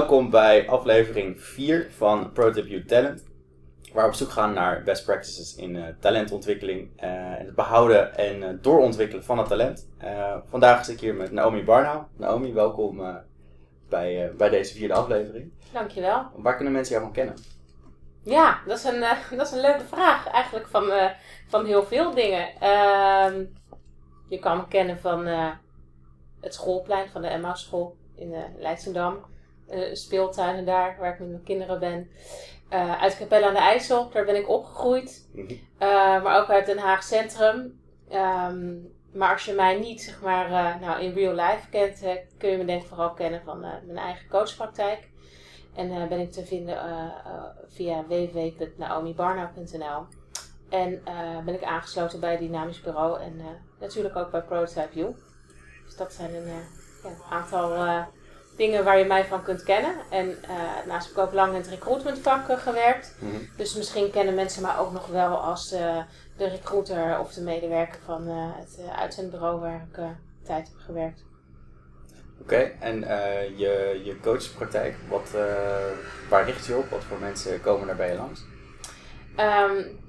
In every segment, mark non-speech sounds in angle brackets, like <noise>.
welkom bij aflevering 4 van ProTip You Talent. Waar we op zoek gaan naar best practices in uh, talentontwikkeling uh, en het behouden en uh, doorontwikkelen van het talent. vandaag zit ik hier met Naomi Barnau. Naomi, welkom bij, bij deze vierde aflevering. Dankjewel. Waar kunnen mensen jou van kennen? Ja, dat is een, <laughs> dat is een leuke vraag eigenlijk van, van heel veel dingen. Ehm, je kan me kennen van het schoolplein van de Emma School in Leidschendam. Uh, speeltuinen daar, waar ik met mijn kinderen ben. Uh, uit Capelle aan de IJssel, daar ben ik opgegroeid. Mhm. maar ook uit Den Haag Centrum. Um, maar als je mij niet zeg maar, nou, in real life kent, kun je me denk ik vooral kennen van mijn eigen coachpraktijk. En ben ik te vinden via www.naomibarnau.nl. En ben ik aangesloten bij Dynamisch Bureau en natuurlijk ook bij Prototype You. Dus dat zijn een ja, aantal dingen waar je mij van kunt kennen. En uh, naast heb ik ook lang in het recruitmentvak uh, gewerkt. Mm -hmm. Dus misschien kennen mensen mij ook nog wel als de recruiter of de medewerker van het uitzendbureau waar ik tijd heb gewerkt. Oké, okay, en je, je coachpraktijk, wat, waar richt je op? Wat voor mensen komen daar bij je langs? Um,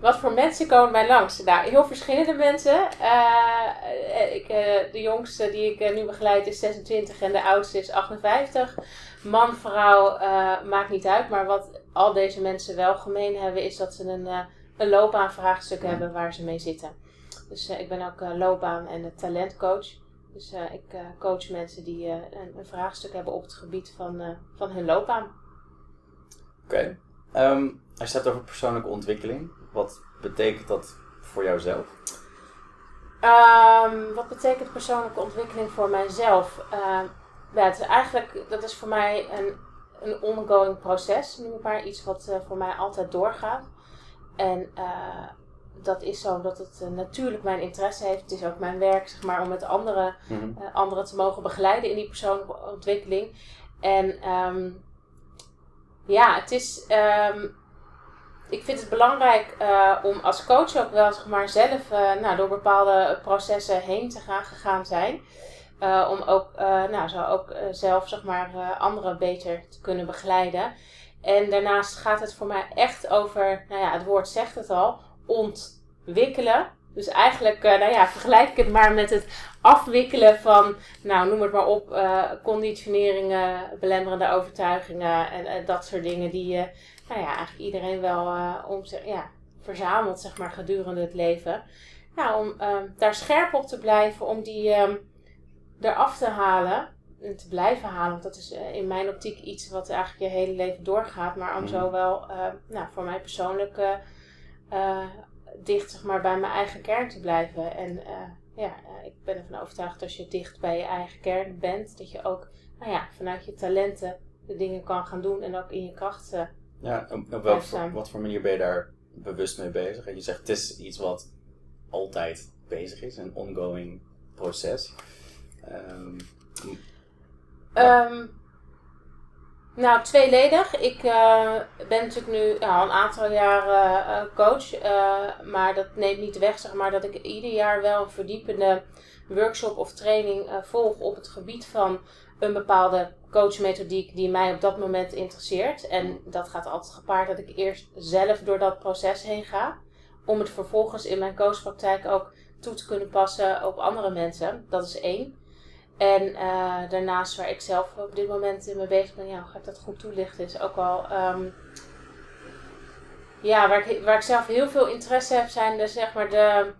wat voor mensen komen bij langs? Nou, heel verschillende mensen. Uh, ik, uh, de jongste die ik nu begeleid is 26 en de oudste is 58. Man, vrouw, maakt niet uit. Maar wat al deze mensen wel gemeen hebben, is dat ze een, een loopbaanvraagstuk hebben waar ze mee zitten. Dus ik ben ook loopbaan- en talentcoach. Dus ik coach mensen die een, een, vraagstuk hebben op het gebied van, van hun loopbaan. Oké. Okay. Um, ehm, als je het over persoonlijke ontwikkeling, wat betekent dat voor jouzelf? Um, wat betekent persoonlijke ontwikkeling voor mijzelf? Uh, ja, het is eigenlijk, dat is voor mij een, een ongoing proces, noem ik maar. Iets wat uh, voor mij altijd doorgaat. En uh, dat is zo omdat het uh, natuurlijk mijn interesse heeft. Het is ook mijn werk, zeg maar, om met anderen, mm -hmm. anderen te mogen begeleiden in die persoonlijke ontwikkeling. En um, ja, het is. Um, ik vind het belangrijk uh, om als coach ook wel zeg maar, zelf uh, nou, door bepaalde processen heen te gaan gegaan zijn. Uh, om ook, nou, zo ook zelf zeg maar, anderen beter te kunnen begeleiden. En daarnaast gaat het voor mij echt over, nou ja, het woord zegt het al, ontwikkelen. Dus eigenlijk, nou ja, vergelijk ik het maar met het afwikkelen van, nou noem het maar op, conditioneringen, belemmerende overtuigingen en dat soort dingen die je nou ja, eigenlijk iedereen wel uh, om zich, ja, verzamelt, zeg maar, gedurende het leven. Nou, om um, daar scherp op te blijven, om die um, eraf te halen en te blijven halen. Want dat is uh, in mijn optiek iets wat eigenlijk je hele leven doorgaat. Maar om zo mhm. wel, uh, nou, voor mij persoonlijk, uh, dicht zeg maar, bij mijn eigen kern te blijven. En ja, ik ben ervan overtuigd dat als je dicht bij je eigen kern bent, dat je ook nou ja, vanuit je talenten de dingen kan gaan doen en ook in je kracht ja, op, op welk, wat voor manier ben je daar bewust mee bezig? En je zegt het is iets wat altijd bezig is, een ongoing proces. Um, um, nou, tweeledig. Ik uh, ben natuurlijk nu ja, een aantal jaren uh, coach, uh, maar dat neemt niet weg zeg maar, dat ik ieder jaar wel een verdiepende workshop of training volg op het gebied van een bepaalde coachmethodiek die mij op dat moment interesseert. En dat gaat altijd gepaard dat ik eerst zelf door dat proces heen ga. Om het vervolgens in mijn coachpraktijk ook toe te kunnen passen op andere mensen. Dat is één. En uh, daarnaast waar ik zelf op dit moment mee bezig ben, ja, hoe ga ik dat goed toelichten, is ook wel... Um, ja, waar ik, waar ik zelf heel veel interesse heb, zijn de, zeg maar de,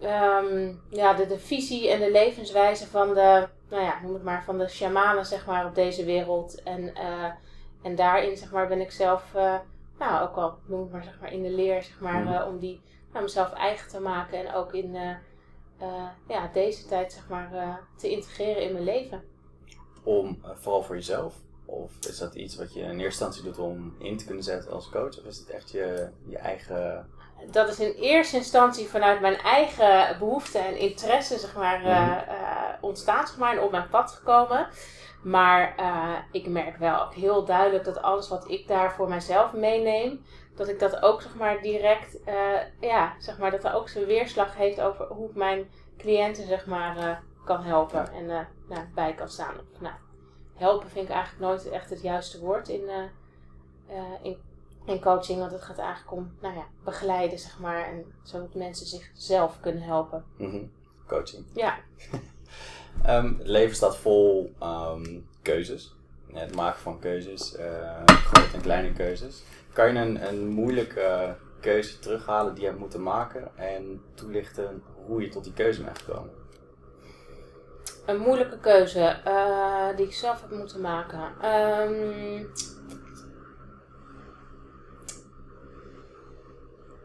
um, ja, de, de visie en de levenswijze van de nou ja, noem het maar, van de shamanen zeg maar, op deze wereld. En, uh, en daarin zeg maar, ben ik zelf, uh, nou ook al noem het maar, zeg maar in de leer, zeg maar, uh, om die nou, mezelf eigen te maken en ook in ja, deze tijd zeg maar, te integreren in mijn leven. Om vooral voor jezelf? Of is dat iets wat je in eerste instantie doet om in te kunnen zetten als coach? Of is het echt je, je eigen dat is in eerste instantie vanuit mijn eigen behoeften en interesse zeg maar, mm -hmm. uh, ontstaan zeg maar, en op mijn pad gekomen. Maar uh, ik merk wel ook heel duidelijk dat alles wat ik daar voor mijzelf meeneem, dat ik dat ook zeg maar, direct, ja, zeg maar, dat er ook zijn weerslag heeft over hoe ik mijn cliënten zeg maar, kan helpen en nou, bij kan staan. Nou, helpen vind ik eigenlijk nooit echt het juiste woord in, in, in coaching. Want het gaat eigenlijk om nou ja, begeleiden, zeg maar. En zodat mensen zichzelf kunnen helpen. Mhm. Coaching. Ja. <laughs> Ehm, het leven staat vol ehm, keuzes. Het maken van keuzes, grote en kleine keuzes. Kan je een, een moeilijke keuze terughalen die je hebt moeten maken en toelichten hoe je tot die keuze bent gekomen? Een moeilijke keuze uh, die ik zelf heb moeten maken. Um,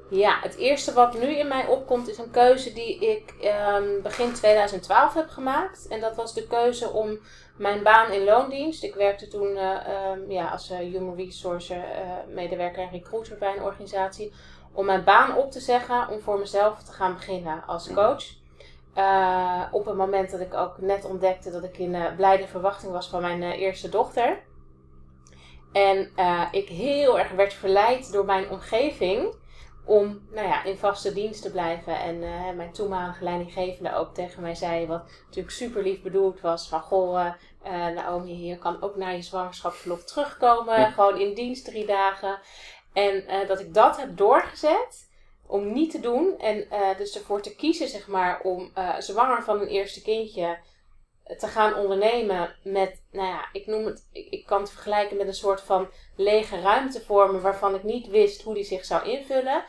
ja, het eerste wat nu in mij opkomt is een keuze die ik um, begin 2012 heb gemaakt. En dat was de keuze om mijn baan in loondienst. Ik werkte toen uh, um, ja, als uh, human resource medewerker en recruiter bij een organisatie. Om mijn baan op te zeggen om voor mezelf te gaan beginnen als coach. Uh, op het moment dat ik ook net ontdekte dat ik in blijde verwachting was van mijn eerste dochter. En ik heel erg werd verleid door mijn omgeving om nou ja, in vaste dienst te blijven. En mijn toenmalige leidinggevende ook tegen mij zei, wat natuurlijk super lief bedoeld was: van goh, Naomi, je kan ook na je zwangerschapsverlof terugkomen. Gewoon in dienst drie dagen. En dat ik dat heb doorgezet om niet te doen. En dus ervoor te kiezen, zeg maar, om zwanger van een eerste kindje te gaan ondernemen met, nou ja, ik noem het, ik, ik, kan het vergelijken met een soort van lege ruimte vormen waarvan ik niet wist hoe die zich zou invullen.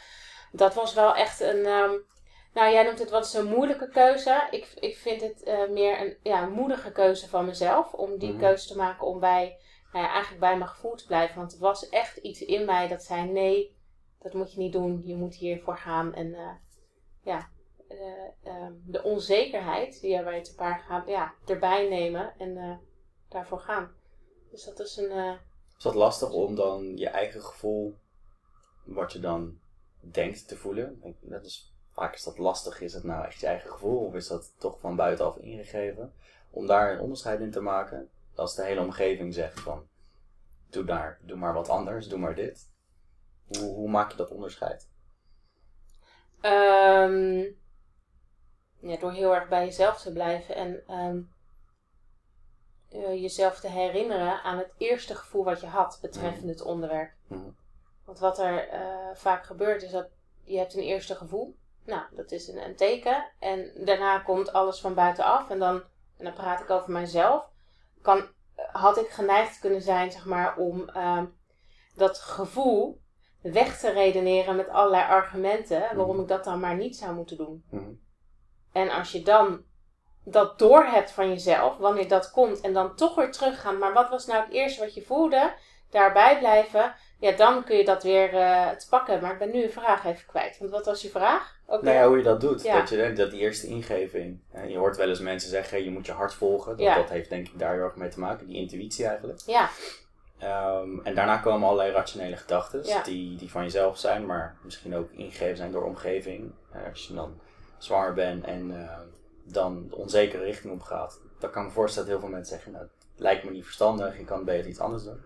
Dat was wel echt een, um, nou jij noemt het wat een moeilijke keuze. Ik, ik vind het uh, meer een ja, moedige keuze van mezelf om die mm keuze te maken om bij, nou ja, eigenlijk bij mijn gevoel te blijven. Want er was echt iets in mij dat zei nee, dat moet je niet doen, je moet hiervoor gaan. En uh, ja, uh, um, de onzekerheid die erbij te paard gaat, ja, erbij nemen en uh, daarvoor gaan. Dus dat is een. is dat lastig om dan je eigen gevoel, wat je dan denkt te voelen? Dat is, vaak is dat lastig. Is het nou echt je eigen gevoel of is dat toch van buitenaf ingegeven? Om daar een onderscheid in te maken. Als de hele omgeving zegt van, doe daar, doe maar wat anders, doe maar dit hoe, hoe maak je dat onderscheid? Um, ja, door heel erg bij jezelf te blijven en um, uh, jezelf te herinneren aan het eerste gevoel wat je had betreffende mm. het onderwerp. Mm. Want wat er uh, vaak gebeurt is dat je hebt een eerste gevoel. Nou, dat is een, een, teken. En daarna komt alles van buitenaf. En dan, en dan praat ik over mijzelf. Kan, had ik geneigd kunnen zijn, zeg maar, om um, dat gevoel weg te redeneren met allerlei argumenten waarom mhm. ik dat dan maar niet zou moeten doen. Mhm. En als je dan dat door hebt van jezelf, wanneer dat komt, en dan toch weer teruggaan, maar wat was nou het eerste wat je voelde, daarbij blijven, ja, dan kun je dat weer uh, te pakken. Maar ik ben nu een vraag even kwijt. Want wat was je vraag? Ook nou ja, hoe je dat doet. Dat, je, dat die eerste ingeving. je hoort wel eens mensen zeggen, je moet je hart volgen. Dat, dat heeft denk ik daar heel erg mee te maken. Die intuïtie eigenlijk. Ja. Um, en daarna komen allerlei rationele gedachten die, die van jezelf zijn, maar misschien ook ingegeven zijn door omgeving. Uh, als je dan zwanger bent en uh, dan de onzekere richting op gaat, dan kan ik me voorstellen dat heel veel mensen zeggen, nou, het lijkt me niet verstandig, je kan beter iets anders doen.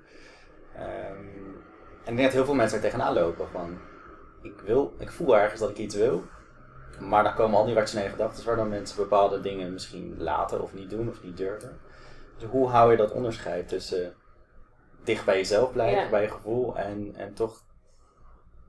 Um, en ik denk dat heel veel mensen er tegenaan lopen van, ik, wil, ik voel ergens dat ik iets wil, maar dan komen al die rationele gedachten waardoor mensen bepaalde dingen misschien laten of niet doen of niet durven. Dus hoe hou je dat onderscheid tussen dicht bij jezelf blijven, bij je gevoel. En, en toch,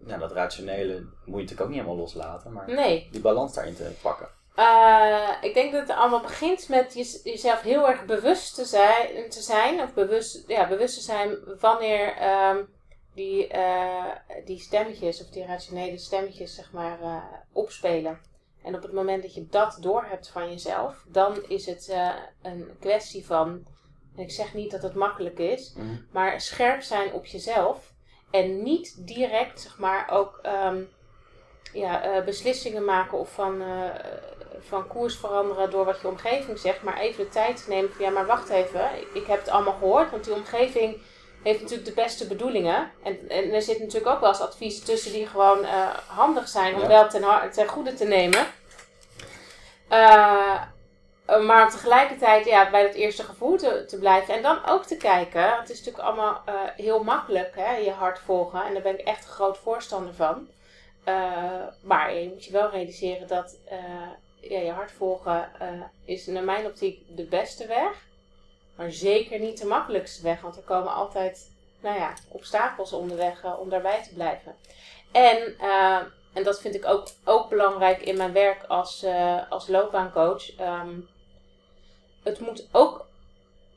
ja, dat rationele moet je natuurlijk ook niet helemaal loslaten. Maar nee. die balans daarin te pakken. Uh, ik denk dat het allemaal begint met jezelf heel erg bewust te zijn, te zijn of bewust, ja, bewust te zijn wanneer um, die, uh, die stemmetjes of die rationele stemmetjes zeg maar uh, opspelen. En op het moment dat je dat doorhebt van jezelf, dan is het een kwestie van ik zeg niet dat het makkelijk is, mhm. maar scherp zijn op jezelf. En niet direct, zeg maar, ook um, ja, uh, beslissingen maken of van, uh, van koers veranderen door wat je omgeving zegt. Maar even de tijd nemen van, ja, maar wacht even, ik, heb het allemaal gehoord. Want die omgeving heeft natuurlijk de beste bedoelingen. En, en er zit natuurlijk ook wel eens advies tussen die gewoon uh, handig zijn om ja. wel ten, ten goede te nemen. Eh, maar tegelijkertijd ja, bij dat eerste gevoel te, blijven. En dan ook te kijken. Het is natuurlijk allemaal uh, heel makkelijk, hè, je hart volgen. En daar ben ik echt een groot voorstander van. Uh, maar je moet je wel realiseren dat ja, je hart volgen is naar mijn optiek de beste weg. Maar zeker niet de makkelijkste weg, want er komen altijd nou ja, obstakels onderweg om daarbij te blijven. En, en dat vind ik ook, ook belangrijk in mijn werk als, als loopbaancoach. Um, het moet ook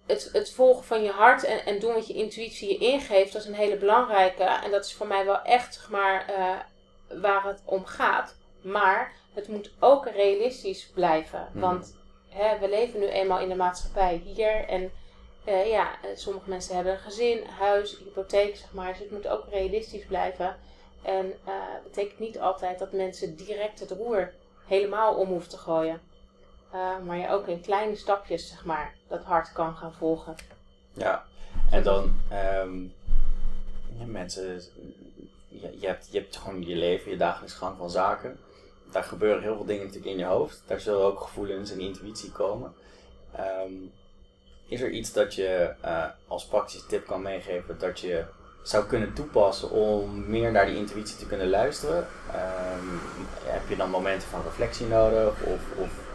het, het volgen van je hart en, en doen wat je intuïtie je ingeeft, dat is een hele belangrijke. En dat is voor mij wel echt zeg maar, waar het om gaat. Maar het moet ook realistisch blijven. Mm. Want hè, we leven nu eenmaal in de maatschappij hier. En uh, ja, sommige mensen hebben een gezin, huis, hypotheek, zeg maar. Dus het moet ook realistisch blijven. En uh, betekent niet altijd dat mensen direct het roer helemaal om hoeven te gooien. Uh, maar je ook in kleine stapjes, zeg maar, dat hart kan gaan volgen. Ja, en dan ja, mensen, je, je, hebt, je hebt gewoon je leven, je dagelijks gang van zaken. Daar gebeuren heel veel dingen natuurlijk in je hoofd. Daar zullen ook gevoelens en intuïtie komen. Um, is er iets dat je uh, als praktische tip kan meegeven dat je zou kunnen toepassen om meer naar die intuïtie te kunnen luisteren? Um, heb je dan momenten van reflectie nodig? Of, of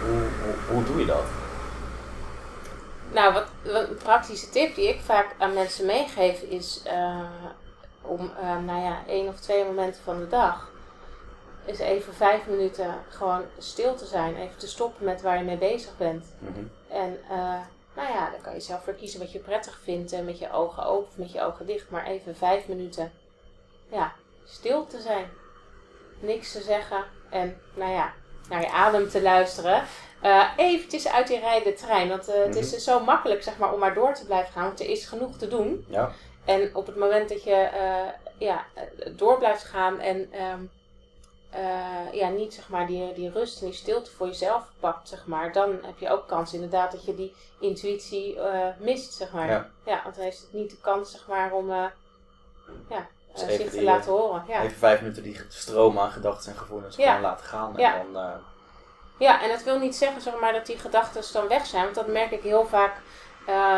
hoe, hoe, hoe, doe je dat? Nou, wat, wat, een praktische tip die ik vaak aan mensen meegeef is uh, om, uh, nou ja, één of twee momenten van de dag is even vijf minuten gewoon stil te zijn. Even te stoppen met waar je mee bezig bent. Mm -hmm. En uh, nou ja, dan kan je zelf voor kiezen wat je prettig vindt. En met je ogen open of met je ogen dicht. Maar even vijf minuten ja, stil te zijn. Niks te zeggen. En nou ja, naar je adem te luisteren. Uh, eventjes uit die rijde trein. Want uh, mm -hmm. het is dus zo makkelijk zeg maar, om maar door te blijven gaan. Want er is genoeg te doen. Ja. En op het moment dat je uh, ja, door blijft gaan en um, uh, ja, niet zeg maar die, die rust en die stilte voor jezelf pakt, zeg maar, dan heb je ook kans inderdaad dat je die intuïtie mist, zeg maar. Ja. ja. want dan heeft het niet de kans, zeg maar, om ja, dus zich te die, laten horen. Ja. Even vijf minuten die stroom aan gedachten en gevoelens ja. gewoon laten gaan. En ja. dan, ja, en dat wil niet zeggen, zeg maar, dat die gedachten dan weg zijn, want dat merk ik heel vaak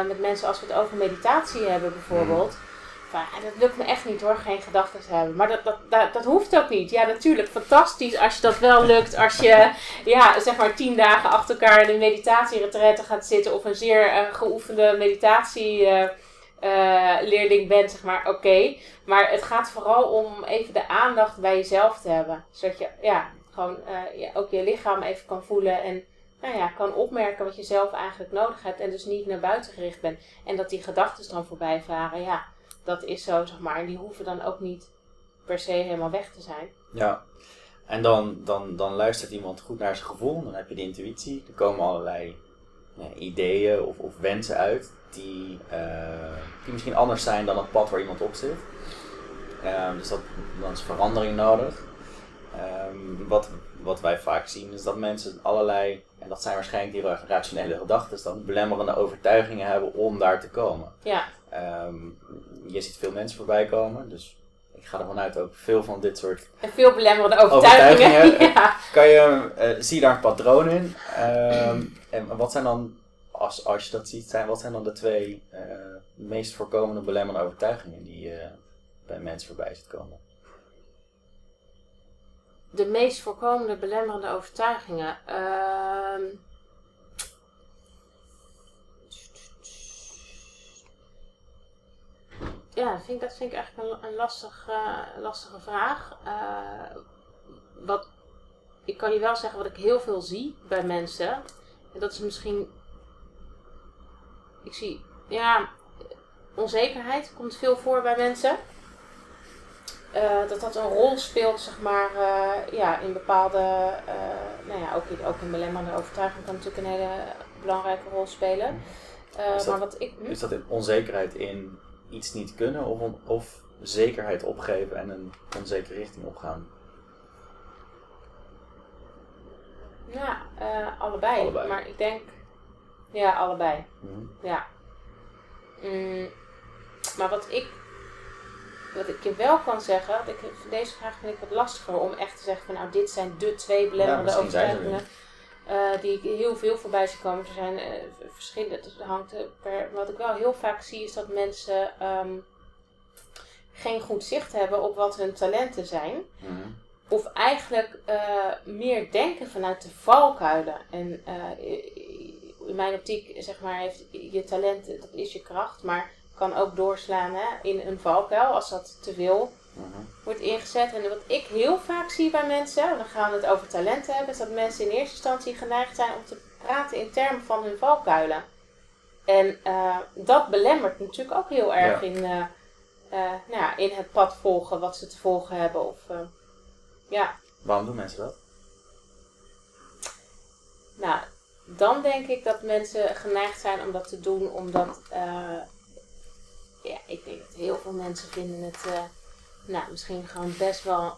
met mensen als we het over meditatie hebben, bijvoorbeeld. Mm dat lukt me echt niet hoor, geen gedachten te hebben. Maar dat, dat, dat, dat, hoeft ook niet. Ja, natuurlijk, fantastisch als je dat wel lukt. Als je, ja, zeg maar tien dagen achter elkaar in een meditatieretraite gaat zitten. Of een zeer uh, geoefende meditatieleerling uh, uh, bent, zeg maar, oké. Maar het gaat vooral om even de aandacht bij jezelf te hebben. Zodat je, ja, gewoon ja, ook je lichaam even kan voelen en nou ja, kan opmerken wat je zelf eigenlijk nodig hebt. En dus niet naar buiten gericht bent. En dat die gedachten dan voorbij varen, ja dat is zo, zeg maar. En die hoeven dan ook niet per se helemaal weg te zijn. Ja, en dan, dan, dan luistert iemand goed naar zijn gevoel. Dan heb je de intuïtie. Er komen allerlei ja, ideeën of, of wensen uit die, uh, die misschien anders zijn dan het pad waar iemand op zit. Um, dus dat, dan is verandering nodig. Um, wat, wat wij vaak zien is dat mensen allerlei, en dat zijn waarschijnlijk die rationele gedachten, dan belemmerende overtuigingen hebben om daar te komen. Ja. Um, je ziet veel mensen voorbij komen, dus ik ga ervan uit ook veel van dit soort en veel belemmerende overtuigingen. overtuigingen <laughs> ja. kan je, uh, zie je daar een patroon in? En wat zijn dan, als, als je dat ziet, zijn, wat zijn dan de twee uh, meest voorkomende belemmerende overtuigingen die uh, bij mensen voorbij ziet komen? De meest voorkomende belemmerende overtuigingen. Uh, ja, dat vind ik, dat vind ik eigenlijk een, een uh, lastige vraag. Wat, ik kan je wel zeggen wat ik heel veel zie bij mensen. En dat is misschien. Ik zie. Ja, onzekerheid komt veel voor bij mensen. Uh, dat dat een rol speelt, zeg maar, ja, in bepaalde, nou ja, ook in, ook in belemmerende overtuiging kan natuurlijk een hele belangrijke rol spelen. dat, maar wat ik, hm? Is dat in onzekerheid in iets niet kunnen of, of zekerheid opgeven en een onzekere richting opgaan? Ja, uh, allebei. allebei. Maar ik denk, ja, allebei. Mm. Ja. Mm, maar wat ik, wat ik je wel kan zeggen, ik, deze vraag vind ik wat lastiger om echt te zeggen van nou dit zijn de twee belemmerende ja, overtuigingen. Uh, die ik heel veel voorbij zie komen. Er zijn uh, verschillende. Het hangt per. Wat ik wel heel vaak zie is dat mensen um, geen goed zicht hebben op wat hun talenten zijn. Mm. Of eigenlijk uh, meer denken vanuit de valkuilen. En in mijn optiek, zeg maar, heeft je talent, dat is je kracht, maar kan ook doorslaan hè, in een valkuil als dat te veel Mhm. wordt ingezet. En wat ik heel vaak zie bij mensen, en dan gaan we het over talenten hebben, is dat mensen in eerste instantie geneigd zijn om te praten in termen van hun valkuilen. En eh, dat belemmert natuurlijk ook heel erg Ja. in, eh, eh, nou ja, in het pad volgen wat ze te volgen hebben. Of, ja, Waarom doen mensen dat? nou, dan denk ik dat mensen geneigd zijn om dat te doen, omdat, eh, ja, ik denk dat heel veel mensen vinden het, eh, nou, misschien gewoon best wel,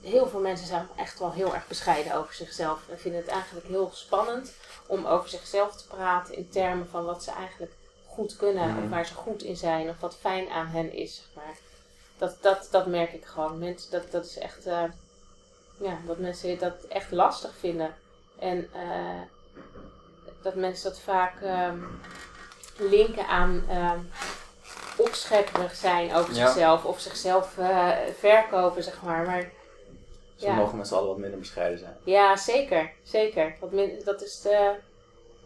heel veel mensen zijn echt wel heel erg bescheiden over zichzelf en vinden het eigenlijk heel spannend om over zichzelf te praten in termen van wat ze eigenlijk goed kunnen, Mhm. of waar ze goed in zijn, of wat fijn aan hen is, zeg maar. Dat, dat, dat merk ik gewoon. Mensen, dat, dat is echt, eh, ja, dat mensen dat echt lastig vinden. En eh, dat mensen dat vaak ehm, linken aan opschepperig zijn over Ja. zichzelf. Of zichzelf eh, verkopen, zeg maar. Maar Ze Ja. mogen met z'n allen wat minder bescheiden zijn. ja, zeker. Zeker. Wat min, dat, is de,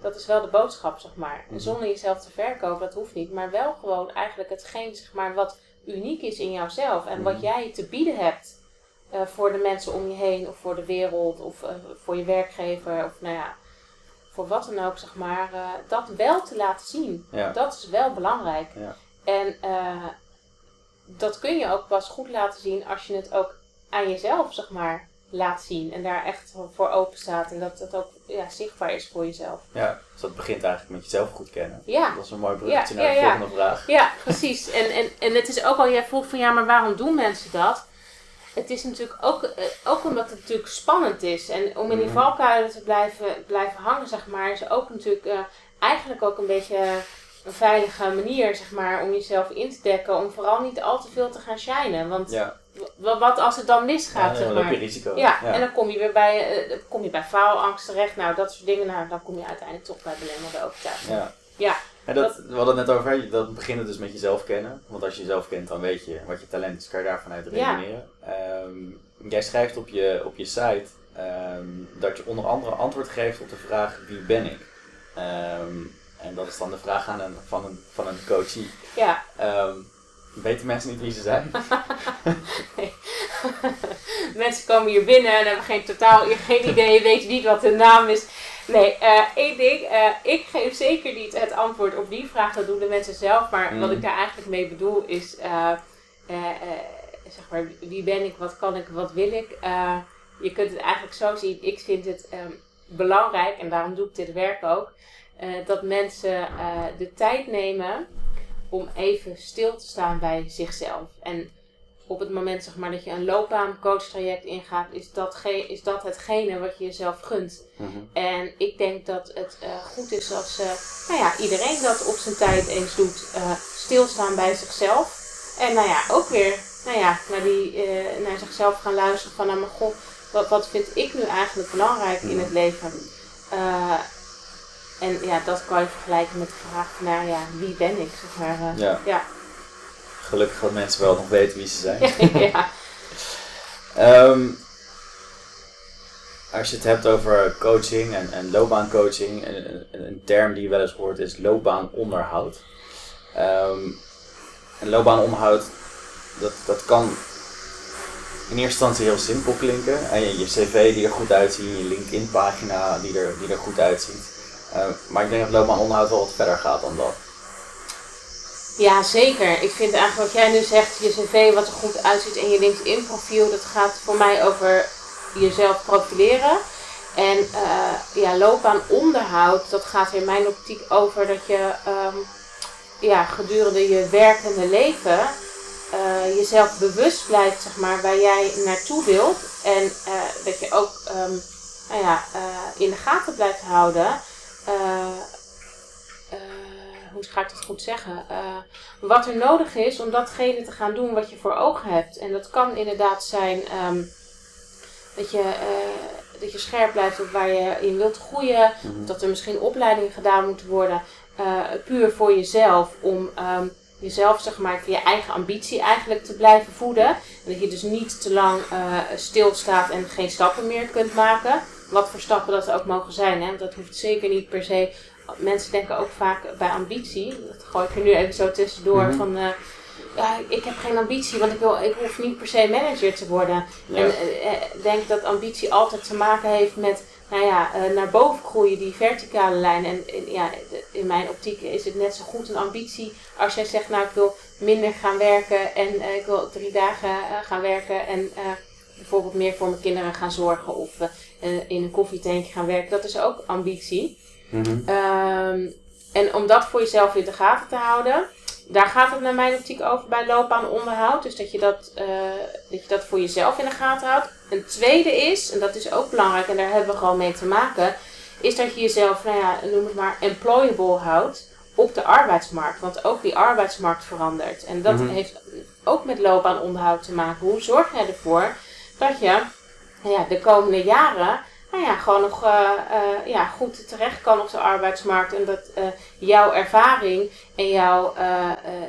dat is wel de boodschap, zeg maar. Mhm. Zonder jezelf te verkopen, dat hoeft niet. Maar wel gewoon eigenlijk hetgeen, zeg maar, wat uniek is in jouzelf. En wat Mhm. jij te bieden hebt eh, voor de mensen om je heen. Of voor de wereld. Of eh, voor je werkgever. Of nou ja, voor wat dan ook, zeg maar. eh, dat wel te laten zien. Ja. Dat is wel belangrijk. Ja. En eh, dat kun je ook pas goed laten zien als je het ook aan jezelf, zeg maar, laat zien. En daar echt voor open staat. En dat het ook ja, zichtbaar is voor jezelf. ja, dus dat begint eigenlijk met jezelf goed kennen. Ja, Dat is een mooi bruggetje Ja, naar de volgende vraag. ja precies. En, en, en het is ook al, jij vroeg van ja, maar waarom doen mensen dat? Het is natuurlijk ook, eh, ook omdat het natuurlijk spannend is. En om in die Mhm. valkuilen te blijven, blijven hangen, zeg maar, is ook natuurlijk eh, eigenlijk ook een beetje een veilige manier, zeg maar, om jezelf in te dekken. Om vooral niet al te veel te gaan shinen. Want Ja, wat als het dan ja misgaat, dan zeg maar. je risico. Ja, en dan kom je weer bij, eh, kom je bij faalangst terecht. Nou, dat soort dingen. Nou, dan kom je uiteindelijk toch bij belemmerde overtuiging. Ja. Ja. En dat, we hadden het net over, dat beginnen dus met jezelf kennen. Want als je jezelf kent, dan weet je wat je talent is, kan je daarvan uit Ja. redeneren. Ehm, jij schrijft op je, op je site ehm, dat je onder andere antwoord geeft op de vraag wie ben ik? Ehm, en dat is dan de vraag aan een, van, een, van een coachie. Ja. Weten mensen niet wie ze zijn? <laughs> Mensen komen hier binnen en hebben geen totaal geen idee, weten niet wat hun naam is. Nee, eh, één ding. eh, ik geef zeker niet het antwoord op die vraag. Dat doen de mensen zelf. Maar Mm. wat ik daar eigenlijk mee bedoel is... eh, zeg maar, wie ben ik, wat kan ik, wat wil ik? Eh, je kunt het eigenlijk zo zien. Ik vind het ehm, belangrijk, en daarom doe ik dit werk ook... eh, dat mensen eh, de tijd nemen om even stil te staan bij zichzelf. En op het moment zeg maar, dat je een loopbaancoachtraject ingaat, is dat, is dat hetgene wat je jezelf gunt. Mhm. En ik denk dat het goed is als nou ja, iedereen dat op zijn tijd eens doet. stilstaan bij zichzelf. En nou ja, ook weer nou ja, naar, die, eh, naar zichzelf gaan luisteren van, nou maar god, wat, wat vind ik nu eigenlijk belangrijk in het leven? Eh, en ja, dat kan je vergelijken met de vraag van, nou ja, wie ben ik? Zeg maar, eh, Ja. ja. Gelukkig dat mensen wel nog weten wie ze zijn. <laughs> ja. Ehm, als je het hebt over coaching en, en loopbaancoaching, een, een, term die je wel eens hoort is loopbaanonderhoud. Ehm en loopbaanonderhoud, dat, dat kan in eerste instantie heel simpel klinken. En je, cv die er goed uitziet, je LinkedIn pagina die er, die er goed uitziet. Ehm, maar ik denk dat loopbaanonderhoud wel wat verder gaat dan dat. Ja, zeker. Ik vind eigenlijk wat jij nu zegt, je cv wat er goed uitziet en je LinkedIn profiel, dat gaat voor mij over jezelf profileren. En eh ja, loopbaanonderhoud, dat gaat in mijn optiek over dat je ehm, ja, gedurende je werkende leven eh, jezelf bewust blijft, zeg maar, waar jij naartoe wilt. En eh, dat je ook ehm, nou ja, eh, in de gaten blijft houden. hoe ga ik dat goed zeggen? Wat er nodig is om datgene te gaan doen wat je voor ogen hebt. En dat kan inderdaad zijn ehm, dat, je, dat je scherp blijft op waar je in wilt groeien. Dat er misschien opleidingen gedaan moeten worden. puur voor jezelf. Om ehm, jezelf, zeg maar, je eigen ambitie eigenlijk te blijven voeden. En dat je dus niet te lang eh, stilstaat en geen stappen meer kunt maken. Wat voor stappen dat ook mogen zijn. Hè? Want dat hoeft zeker niet per se mensen denken ook vaak bij ambitie, dat gooi ik er nu even zo tussendoor, Mhm. van eh, ja, ik heb geen ambitie, want ik, wil, ik hoef niet per se manager te worden. Ja. En eh, ik denk dat ambitie altijd te maken heeft met, nou ja, eh, naar boven groeien, die verticale lijn. En in- ja, in mijn optiek is het net zo goed een ambitie als jij zegt, nou ik wil minder gaan werken en eh, ik wil drie dagen eh, gaan werken en bijvoorbeeld meer voor mijn kinderen gaan zorgen of in een koffietentje gaan werken. Dat is ook ambitie. Mhm. Ehm, en om dat voor jezelf in de gaten te houden, daar gaat het naar mijn optiek over bij loopbaanonderhoud. Dus dat je dat, dat je dat voor jezelf in de gaten houdt. Een tweede is, en dat is ook belangrijk en daar hebben we gewoon mee te maken, is dat je jezelf, nou ja, noem het maar, employable houdt op de arbeidsmarkt. Want ook die arbeidsmarkt verandert. En dat Mhm. heeft ook met loopbaanonderhoud te maken. Hoe zorg jij ervoor dat je nou ja, de komende jaren nou ja, gewoon nog eh, eh, ja, goed terecht kan op de arbeidsmarkt. En dat eh, jouw ervaring en jouw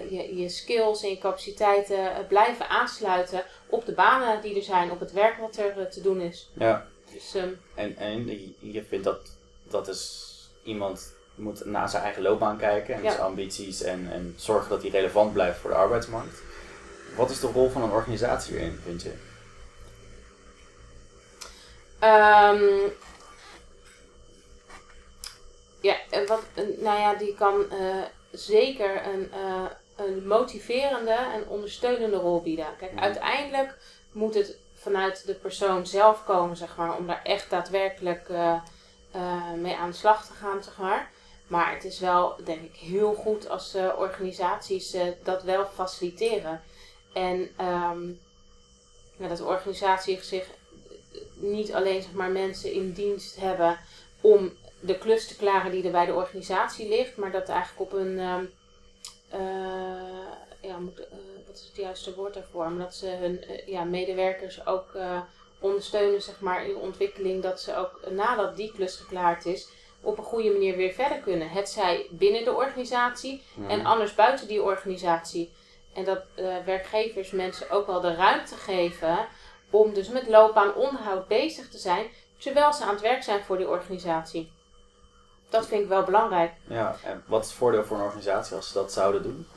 je, je skills en je capaciteiten blijven aansluiten op de banen die er zijn, op het werk wat er eh, te doen is. Ja, Dus ehm, en, en je- vindt dat, dat is iemand moet naar zijn eigen loopbaan kijken en Ja. zijn ambities en, en zorgen dat hij relevant blijft voor de arbeidsmarkt. Wat is de rol van een organisatie hierin, vind je? Ehm, ja, en wat, nou ja, die kan eh, zeker een, eh, een motiverende en ondersteunende rol bieden. Kijk, Mhm. uiteindelijk moet het vanuit de persoon zelf komen, zeg maar, om daar echt daadwerkelijk eh, eh, mee aan de slag te gaan, zeg maar. Maar het is wel, denk ik, heel goed als eh, organisaties dat wel faciliteren. En ehm, ja, dat organisaties zich niet alleen zeg maar, mensen in dienst hebben om de klus te klaren die er bij de organisatie ligt, maar dat eigenlijk op een, ehm, eh, ja, moet, eh, wat is het juiste woord daarvoor? Maar dat ze hun eh, ja, medewerkers ook eh, ondersteunen zeg maar, in de ontwikkeling, dat ze ook eh, nadat die klus geklaard is, op een goede manier weer verder kunnen. Het zij binnen de organisatie en anders buiten die organisatie. En dat eh, werkgevers mensen ook wel de ruimte geven om dus met loopbaanonderhoud bezig te zijn, terwijl ze aan het werk zijn voor die organisatie. Dat vind ik wel belangrijk. Ja, en wat is het voordeel voor een organisatie als ze dat zouden doen?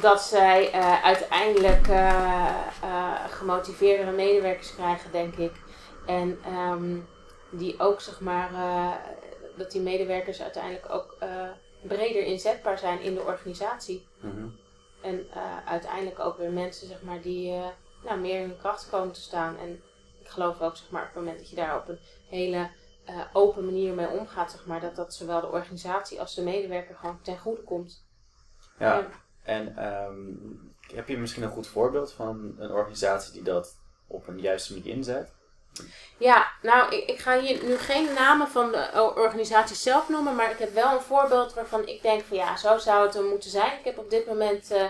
Dat zij eh, uiteindelijk eh, eh, gemotiveerdere medewerkers krijgen, denk ik. En ehm, die ook, zeg maar, dat die medewerkers uiteindelijk ook breder inzetbaar zijn in de organisatie. Mhm. En uiteindelijk ook weer mensen, zeg maar, die nou, meer in hun kracht komen te staan. En ik geloof ook, zeg maar, op het moment dat je daar op een hele eh, open manier mee omgaat, zeg maar, dat dat zowel de organisatie als de medewerker gewoon ten goede komt. Ja, Ja. en ehm, heb je misschien een goed voorbeeld van een organisatie die dat op een juiste manier inzet? Ja, nou, ik, ik ga hier nu geen namen van de organisatie zelf noemen, maar ik heb wel een voorbeeld waarvan ik denk van ja, zo zou het er moeten zijn. Ik heb op dit moment eh,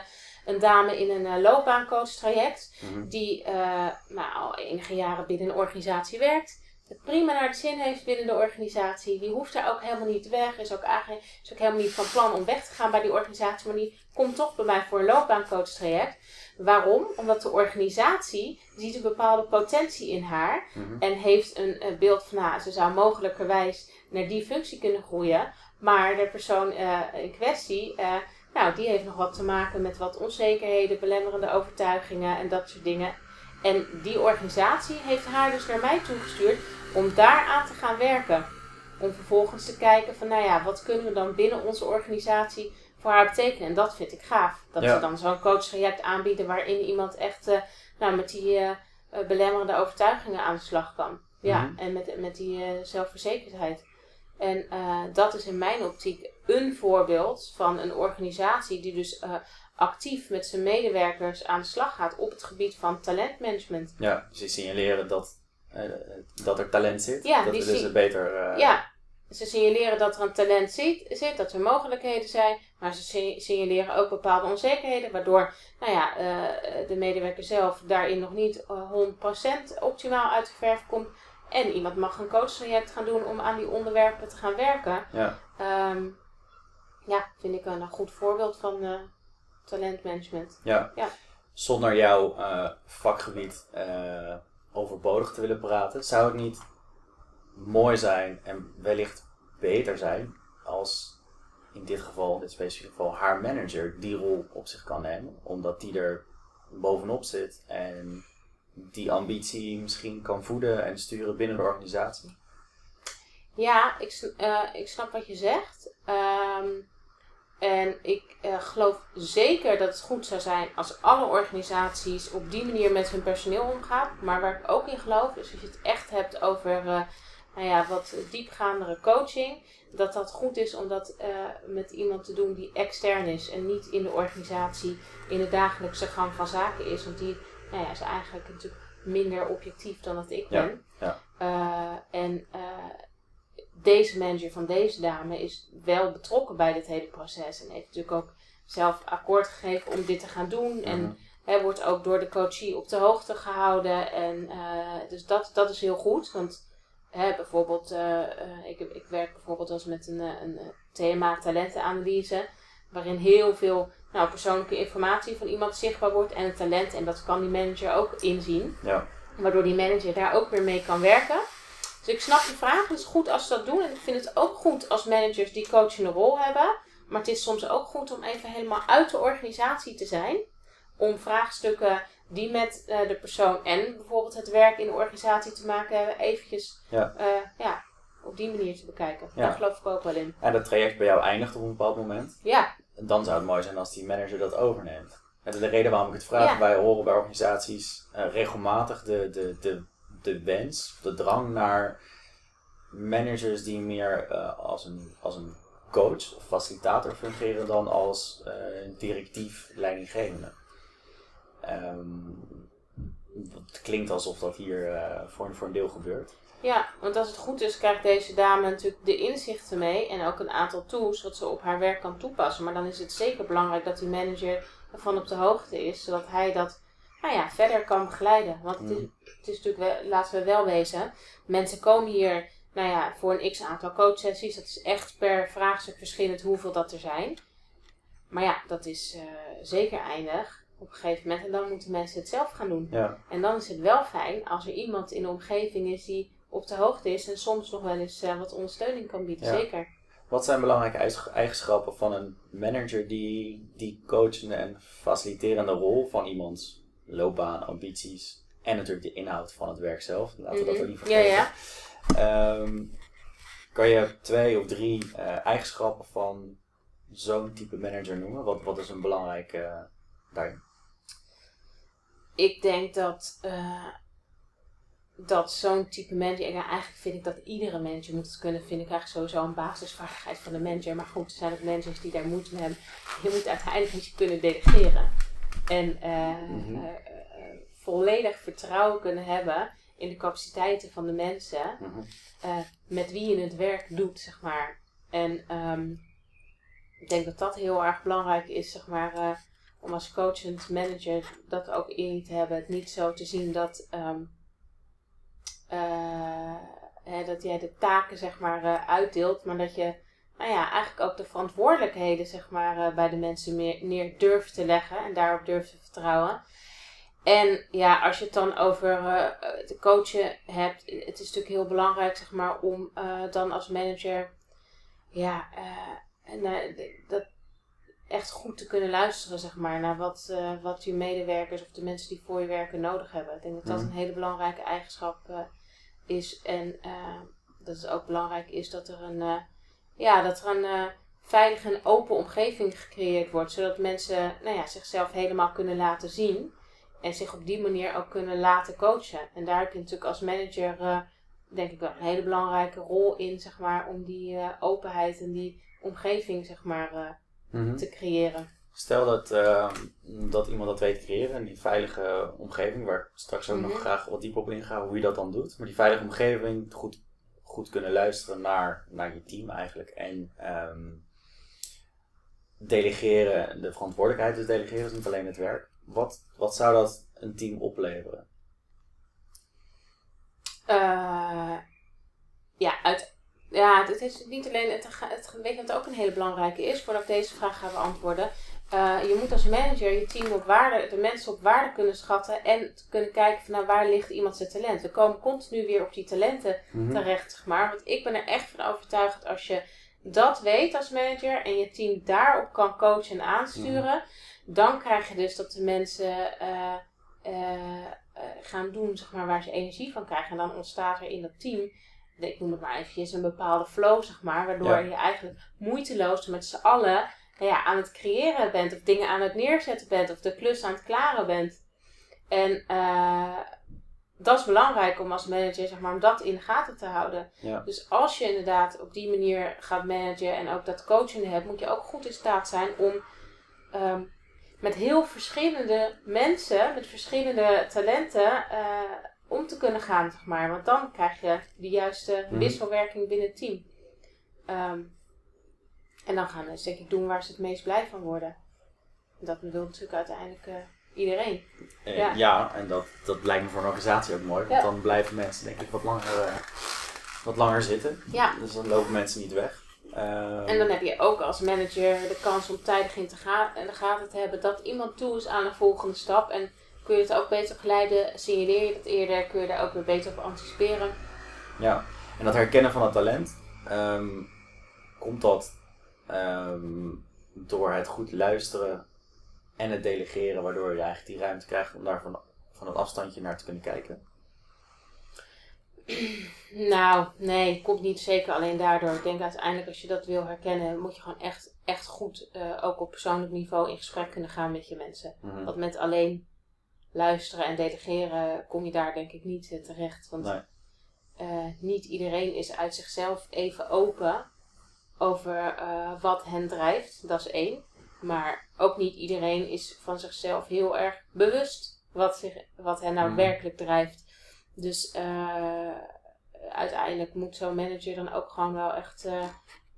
een dame in een eh, loopbaancoach traject Mhm. die nou, al enige jaren binnen een organisatie werkt. Het prima naar de zin heeft binnen de organisatie. Die hoeft daar ook helemaal niet weg. Is ook, eigenlijk, is ook helemaal niet van plan om weg te gaan bij die organisatie. Maar die komt toch bij mij voor een loopbaancoach traject. Waarom? Omdat de organisatie ziet een bepaalde potentie in haar. Mhm. En heeft een beeld van, nou, ze zou mogelijkerwijs naar die functie kunnen groeien. Maar de persoon eh, in kwestie, eh, nou, die heeft nog wat te maken met wat onzekerheden, belemmerende overtuigingen en dat soort dingen. En die organisatie heeft haar dus naar mij toegestuurd om daaraan te gaan werken. Om vervolgens te kijken van, nou ja, wat kunnen we dan binnen onze organisatie voor haar betekenen. En dat vind ik gaaf. Dat Ja. ze dan zo'n coachtraject aanbieden waarin iemand echt eh, nou, met die eh, belemmerende overtuigingen aan de slag kan. Ja, Mhm. en met, met die zelfverzekerdheid. En dat is in mijn optiek een voorbeeld van een organisatie die dus actief met zijn medewerkers aan de slag gaat op het gebied van talentmanagement. Ja, ze signaleren dat, eh, dat er talent zit. Ja, dat die ze beter... eh, Ja, ze signaleren dat er een talent zit, zit, dat er mogelijkheden zijn, maar ze si- signaleren ook bepaalde onzekerheden, waardoor nou ja, eh, de medewerker zelf daarin nog niet eh, 100% optimaal uit de verf komt. En iemand mag een coachtraject gaan doen om aan die onderwerpen te gaan werken. ja. Ehm, ja, vind ik een, goed voorbeeld van talentmanagement. Ja. Ja. Zonder jouw eh, vakgebied eh, overbodig te willen praten, zou het niet mooi zijn en wellicht beter zijn als in dit geval, in dit specifieke geval, haar manager die rol op zich kan nemen. Omdat die er bovenop zit en die ambitie misschien kan voeden en sturen binnen de organisatie. Ja, ik, uh, ik snap wat je zegt. Ehm, en ik uh, geloof zeker dat het goed zou zijn als alle organisaties op die manier met hun personeel omgaan. Maar waar ik ook in geloof, is als je het echt hebt over uh, nou ja, wat diepgaandere coaching, dat dat goed is om dat met iemand te doen die extern is en niet in de organisatie in de dagelijkse gang van zaken is. Want die nou ja, is eigenlijk natuurlijk minder objectief dan dat ik ben. Ja, ja. en deze manager van deze dame is wel betrokken bij dit hele proces. En heeft natuurlijk ook zelf akkoord gegeven om dit te gaan doen. En hij wordt ook door de coachie op de hoogte gehouden. En uh, dus dat, dat is heel goed. Want hè, bijvoorbeeld, uh, ik, ik werk bijvoorbeeld als met een, een thema talentenanalyse. Waarin heel veel nou, persoonlijke informatie van iemand zichtbaar wordt en het talent. En dat kan die manager ook inzien. Ja. Waardoor die manager daar ook weer mee kan werken. Dus ik snap je vraag. Het is goed als ze dat doen. En ik vind het ook goed als managers die coachende rol hebben. Maar het is soms ook goed om even helemaal uit de organisatie te zijn. Om vraagstukken die met uh, de persoon en bijvoorbeeld het werk in de organisatie te maken hebben, eventjes ja. Uh, ja, op die manier te bekijken. Ja. Daar geloof ik ook wel in. En dat traject bij jou eindigt op een bepaald moment. Ja. Dan zou het mooi zijn als die manager dat overneemt. En de reden waarom ik het vraag, ja. wij horen bij organisaties uh, regelmatig de, de, de de wens, de drang naar managers die meer uh, als, een, als een coach of facilitator fungeren dan als uh, directief leidinggevende. Um, het klinkt alsof dat hier uh, voor, voor een deel gebeurt. Ja, want als het goed is, krijgt deze dame natuurlijk de inzichten mee en ook een aantal tools wat ze op haar werk kan toepassen. Maar dan is het zeker belangrijk dat die manager ervan op de hoogte is, zodat hij dat nou ja, verder kan begeleiden. Want het is, mm. het is natuurlijk, wel, laten we wel wezen, mensen komen hier nou ja, voor een x aantal coachsessies. Dat is echt per vraagstuk verschillend hoeveel dat er zijn. Maar ja, dat is uh, zeker eindig op een gegeven moment. En dan moeten mensen het zelf gaan doen. Ja. En dan is het wel fijn als er iemand in de omgeving is die op de hoogte is en soms nog wel eens uh, wat ondersteuning kan bieden. Ja. Zeker. Wat zijn belangrijke eigenschappen van een manager die die coachende en faciliterende rol van iemands loopbaan, ambities en natuurlijk de inhoud van het werk zelf. Laten we dat er niet vergeten. Ja, ja. Um, kan je twee of drie uh, eigenschappen van zo'n type manager noemen? Wat, wat is een belangrijke uh, daarin? Ik denk dat, uh, dat zo'n type manager, ja, eigenlijk vind ik dat iedere manager moet het kunnen, vind ik eigenlijk sowieso een basisvaardigheid van de manager. Maar goed, er zijn ook managers die daar moeite mee hebben. Je moet uiteindelijk je kunnen delegeren. En mm-hmm. volledig vertrouwen kunnen hebben in de capaciteiten van de mensen mm-hmm. met wie je het werk doet, zeg maar. En um, ik denk dat dat heel erg belangrijk is, zeg maar, om als coach en manager dat ook in te hebben. Het niet zo te zien dat, um, hè, dat jij de taken, zeg maar, uitdeelt, maar dat je nou ja, eigenlijk ook de verantwoordelijkheden zeg maar, uh, bij de mensen meer, neer durven te leggen en daarop durven te vertrouwen. En ja, als je het dan over uh, de coachen hebt, het is natuurlijk heel belangrijk zeg maar, om uh, dan als manager ja, en, dat echt goed te kunnen luisteren zeg maar, naar wat, wat je medewerkers of de mensen die voor je werken nodig hebben. Ik denk dat dat Mhm. een hele belangrijke eigenschap is. En dat het ook belangrijk is dat er een ja, dat er een uh, veilige en open omgeving gecreëerd wordt. Zodat mensen nou ja, zichzelf helemaal kunnen laten zien. En zich op die manier ook kunnen laten coachen. En daar heb je natuurlijk als manager, uh, denk ik wel, een hele belangrijke rol in, zeg maar, om die uh, openheid en die omgeving, zeg maar, mm-hmm. te creëren. Stel dat, dat iemand dat weet te creëren, die veilige omgeving, waar ik straks ook nog graag wat dieper op inga, hoe je dat dan doet. Maar die veilige omgeving goed goed kunnen luisteren naar, naar je team eigenlijk. En um, delegeren, de verantwoordelijkheid dus delegeren is niet alleen het werk. Wat, wat zou dat een team opleveren? Uh, ja, uit, ja, het is niet alleen, het, het, weet je wat ook een hele belangrijke is, voordat ik deze vraag ga beantwoorden. Uh, je moet als manager je team op waarde, de mensen op waarde kunnen schatten en kunnen kijken van nou, waar ligt iemand zijn talent. We komen continu weer op die talenten Mhm. terecht, zeg maar. Want ik ben er echt van overtuigd als je dat weet als manager en je team daarop kan coachen en aansturen, dan krijg je dus dat de mensen eh, eh, eh, gaan doen zeg maar, waar ze energie van krijgen. En dan ontstaat er in dat team, ik noem het maar eventjes, een bepaalde flow, zeg maar, waardoor Ja. je eigenlijk moeiteloos met z'n allen nou ja, aan het creëren bent, of dingen aan het neerzetten bent, of de klus aan het klaren bent. En eh, dat is belangrijk om als manager, zeg maar, om dat in de gaten te houden. Ja. Dus als je inderdaad op die manier gaat managen en ook dat coaching hebt, moet je ook goed in staat zijn om ehm, met heel verschillende mensen, met verschillende talenten, eh, om te kunnen gaan, zeg maar. Want dan krijg je de juiste Mhm. wisselwerking binnen het team. Ehm, en dan gaan ze denk ik doen waar ze het meest blij van worden. Dat wil natuurlijk uiteindelijk eh, iedereen. Eh, Ja. ja. en dat, dat lijkt me voor een organisatie ook mooi. Want Ja. dan blijven mensen denk ik wat langer, eh, wat langer zitten. Ja. Dus dan lopen mensen niet weg. Ehm, En dan heb je ook als manager de kans om tijdig in, te ga in de gaten te hebben dat iemand toe is aan een volgende stap. En kun je het ook beter geleiden, signaleer je dat eerder, kun je daar ook weer beter op anticiperen. Ja, en dat herkennen van het talent, ehm, komt dat ehm, door het goed luisteren en het delegeren, waardoor je eigenlijk die ruimte krijgt om daar van, van een afstandje naar te kunnen kijken. Nou, nee, komt niet zeker alleen daardoor. Ik denk uiteindelijk als je dat wil herkennen, moet je gewoon echt, echt goed, eh, ook op persoonlijk niveau, in gesprek kunnen gaan met je mensen. Mhm. Want met alleen luisteren en delegeren kom je daar denk ik niet eh, terecht. Want Nee. eh, niet iedereen is uit zichzelf even open over eh, wat hen drijft. Dat is één. Maar ook niet iedereen is van zichzelf heel erg bewust wat, zich, wat hen nou Mhm. werkelijk drijft. Dus eh, uiteindelijk moet zo'n manager dan ook gewoon wel echt eh,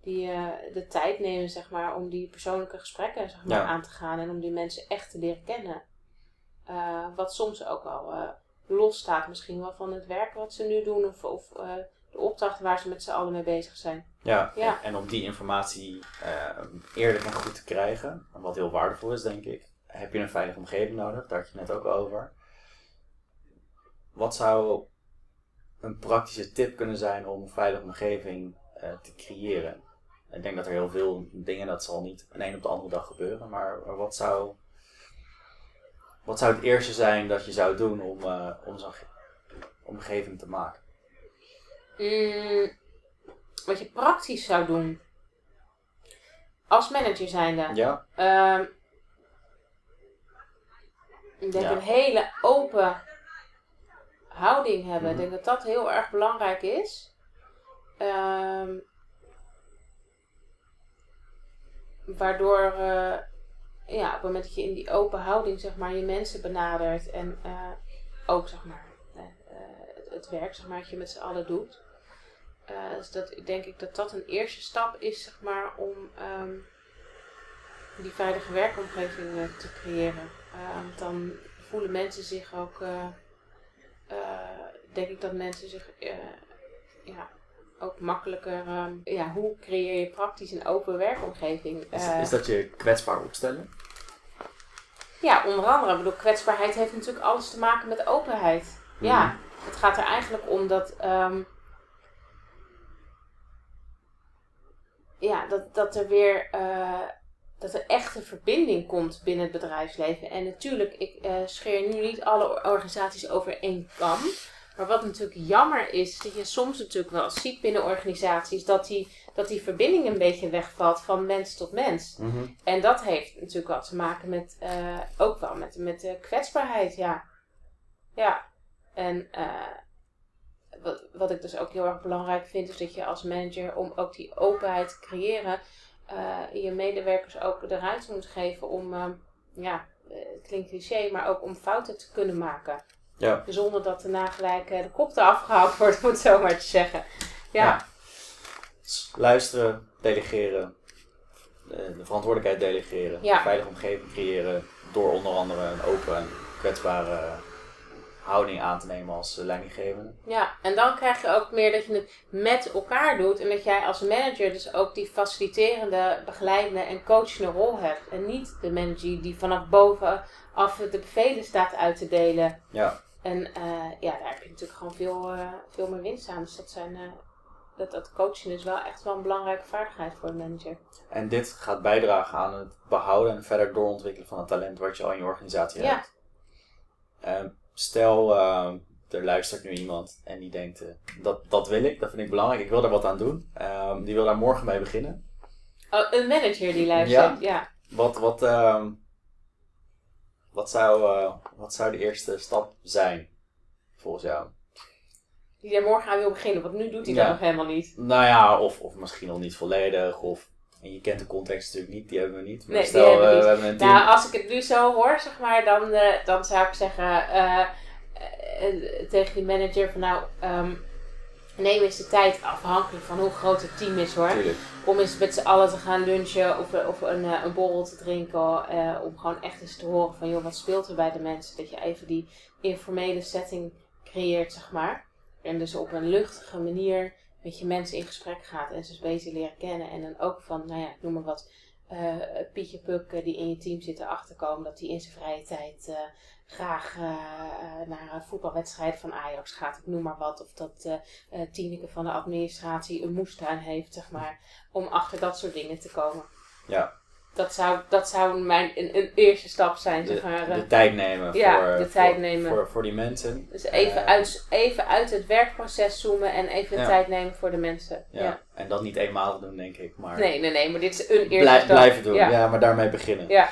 die, de tijd nemen, zeg maar, om die persoonlijke gesprekken zeg maar, Ja. aan te gaan en om die mensen echt te leren kennen. Wat soms ook wel los staat, misschien wel van het werk wat ze nu doen of, of de opdracht waar ze met z'n allen mee bezig zijn. Ja, Ja. En, en om die informatie eh, eerlijk en goed te krijgen, wat heel waardevol is denk ik, heb je een veilige omgeving nodig, daar had je net ook over. Wat zou een praktische tip kunnen zijn om een veilige omgeving eh, te creëren? Ik denk dat er heel veel dingen, dat zal niet van de een op de andere dag gebeuren, maar, wat, zou, wat zou het eerste zijn dat je zou doen om, eh, om zo'n ge- omgeving te maken? Mm, wat je praktisch zou doen, als manager zijnde, Ja? Ehm, ik denk Ja. een hele open houding hebben. Mhm. Ik denk dat dat heel erg belangrijk is. Ehm, waardoor, eh, ja, op het moment dat je in die open houding, zeg maar, je mensen benadert en eh, ook, zeg maar, eh, het, het werk, zeg maar, dat je met z'n allen doet. Eh, dus dat denk ik dat dat een eerste stap is, zeg maar, om ehm, die veilige werkomgeving eh, te creëren. Eh, want dan voelen mensen zich ook, eh, denk ik dat mensen zich ja, ook makkelijker, ehm, ja, hoe creëer je praktisch een open werkomgeving? Is, is dat je kwetsbaar opstellen? ja, onder andere. Ik bedoel, kwetsbaarheid heeft natuurlijk alles te maken met openheid. Ja, Mhm. het gaat er eigenlijk om dat. ehm, ja, dat, dat er weer. eh, dat er echt een verbinding komt binnen het bedrijfsleven. En natuurlijk, ik eh, scheer nu niet alle organisaties over één kam. Maar wat natuurlijk jammer is, dat je soms natuurlijk wel ziet binnen organisaties dat die, dat die verbinding een beetje wegvalt van mens tot mens. Mhm. En dat heeft natuurlijk wel te maken met, eh, ook wel met, met de kwetsbaarheid, ja. Ja, en eh, wat, wat ik dus ook heel erg belangrijk vind, is dat je als manager, om ook die openheid te creëren, eh, je medewerkers ook de ruimte moet geven om, eh, ja, eh, het klinkt cliché, maar ook om fouten te kunnen maken. Ja. Zonder dat daarna gelijk de kop eraf <laughs> gehaald wordt, om het zo maar te zeggen. Ja, Ja. Luisteren, delegeren, de, de verantwoordelijkheid delegeren, Ja. een veilige omgeving creëren door onder andere een open en kwetsbare houding aan te nemen als eh, leidinggevende. Ja, en dan krijg je ook meer dat je het met elkaar doet. En dat jij als manager dus ook die faciliterende, begeleidende en coachende rol hebt. En niet de manager die vanaf bovenaf de bevelen staat uit te delen. Ja, En eh, ja, daar heb je natuurlijk gewoon veel, eh, veel meer winst aan. Dus dat zijn dat, dat coachen is wel echt wel een belangrijke vaardigheid voor een manager. En dit gaat bijdragen aan het behouden en verder doorontwikkelen van het talent wat je al in je organisatie Ja. hebt. Ehm, stel, ehm, er luistert nu iemand en die denkt, eh, dat, dat wil ik, dat vind ik belangrijk, ik wil daar wat aan doen. Ehm, die wil daar morgen mee beginnen. Oh, een manager die luistert, ja. Wat, wat, ehm, wat, zou, eh, wat zou de eerste stap zijn, volgens jou? Die daar morgen aan wil beginnen, want nu doet hij Ja. dat nog helemaal niet. Nou ja, of, of misschien nog niet volledig, of... En je kent de context natuurlijk niet, die hebben we niet. Maar Nee, die stel, hebben we eh, niet. we hebben een team. Nou, als ik het nu zo hoor, zeg maar, dan, eh, dan zou ik zeggen eh, tegen die manager van nou, ehm, neem eens de tijd, afhankelijk van hoe groot het team is hoor. Tuurlijk. Om eens met z'n allen te gaan lunchen of, of een, een borrel te drinken. om gewoon echt eens te horen van joh, wat speelt er bij de mensen. Dat je even die informele setting creëert, zeg maar. En dus op een luchtige manier met je mensen in gesprek gaat en ze beter leren kennen. En dan ook van, nou ja, ik noem maar wat, eh, Pietje Puk die in je team zit erachter komen dat hij in zijn vrije tijd eh, graag eh, naar een voetbalwedstrijd van Ajax gaat. Ik noem maar wat. Of dat Tineke van de administratie een moestuin heeft, zeg maar. Om achter dat soort dingen te komen. Ja, Dat zou, dat zou mijn, een, een eerste stap zijn, de, zeg maar. eh. de tijd nemen, ja, voor, de voor, tijd nemen. Voor, voor die mensen. Dus even, Eh, uit, even uit het werkproces zoomen en even de tijd nemen voor de mensen. Ja. Ja. En dat niet eenmalig doen, denk ik. Maar Nee, nee, nee, maar dit is een eerste blij- stap. blijven doen. Ja. Ja. maar daarmee beginnen. Ja.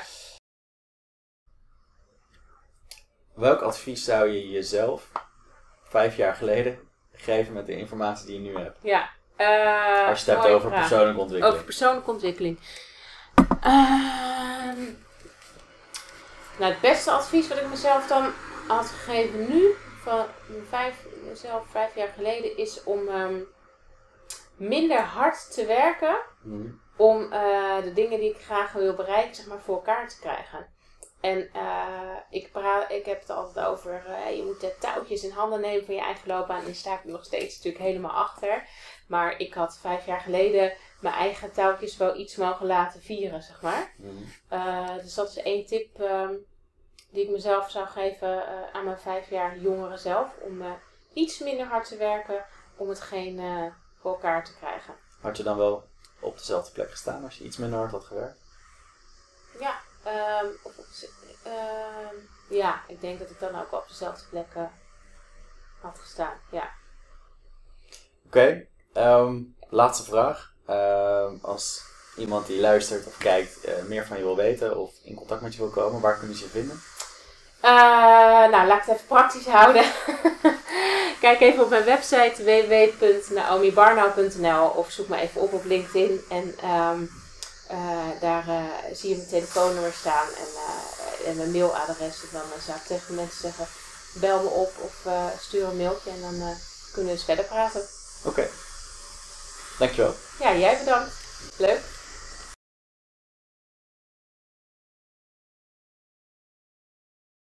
Welk advies zou je jezelf vijf jaar geleden geven met de informatie die je nu hebt? ja. Eh, Als je het hebt over vraag. persoonlijke ontwikkeling. Over persoonlijke ontwikkeling. Ehm, nou, het beste advies wat ik mezelf dan had gegeven nu, van vijf, mezelf vijf jaar geleden, is om ehm, minder hard te werken Mhm. om eh, de dingen die ik graag wil bereiken, zeg maar, voor elkaar te krijgen. En eh, ik, praat, ik heb het altijd over, eh, je moet de touwtjes in handen nemen van je eigen loopbaan. En sta ik nog steeds natuurlijk helemaal achter. Maar ik had vijf jaar geleden mijn eigen touwtjes wel iets mogen laten vieren, zeg maar. Mhm. Eh, dus dat is één tip ehm, die ik mezelf zou geven aan mijn vijf jaar jongeren zelf. Om iets minder hard te werken om hetgeen voor elkaar te krijgen. Had je dan wel op dezelfde plek gestaan als je iets minder hard had gewerkt? Ja, ehm, of ehm, ja, ik denk dat ik dan ook op dezelfde plek eh, had gestaan. Ja. Oké, ehm, laatste vraag. Ehm, als iemand die luistert of kijkt eh, meer van je wil weten of in contact met je wil komen, waar kunnen ze je vinden? Eh, nou, laat ik het even praktisch houden. <laughs> Kijk even op mijn website www.naomibarnau.nl of zoek me even op op LinkedIn. En ehm, eh, daar eh, zie je mijn telefoonnummer staan en, eh, en mijn mailadres. En dan eh, zou ik tegen mensen zeggen, bel me op of eh, stuur een mailtje en dan eh, kunnen we eens verder praten. Oké, dankjewel. Ja, jij bedankt. Leuk.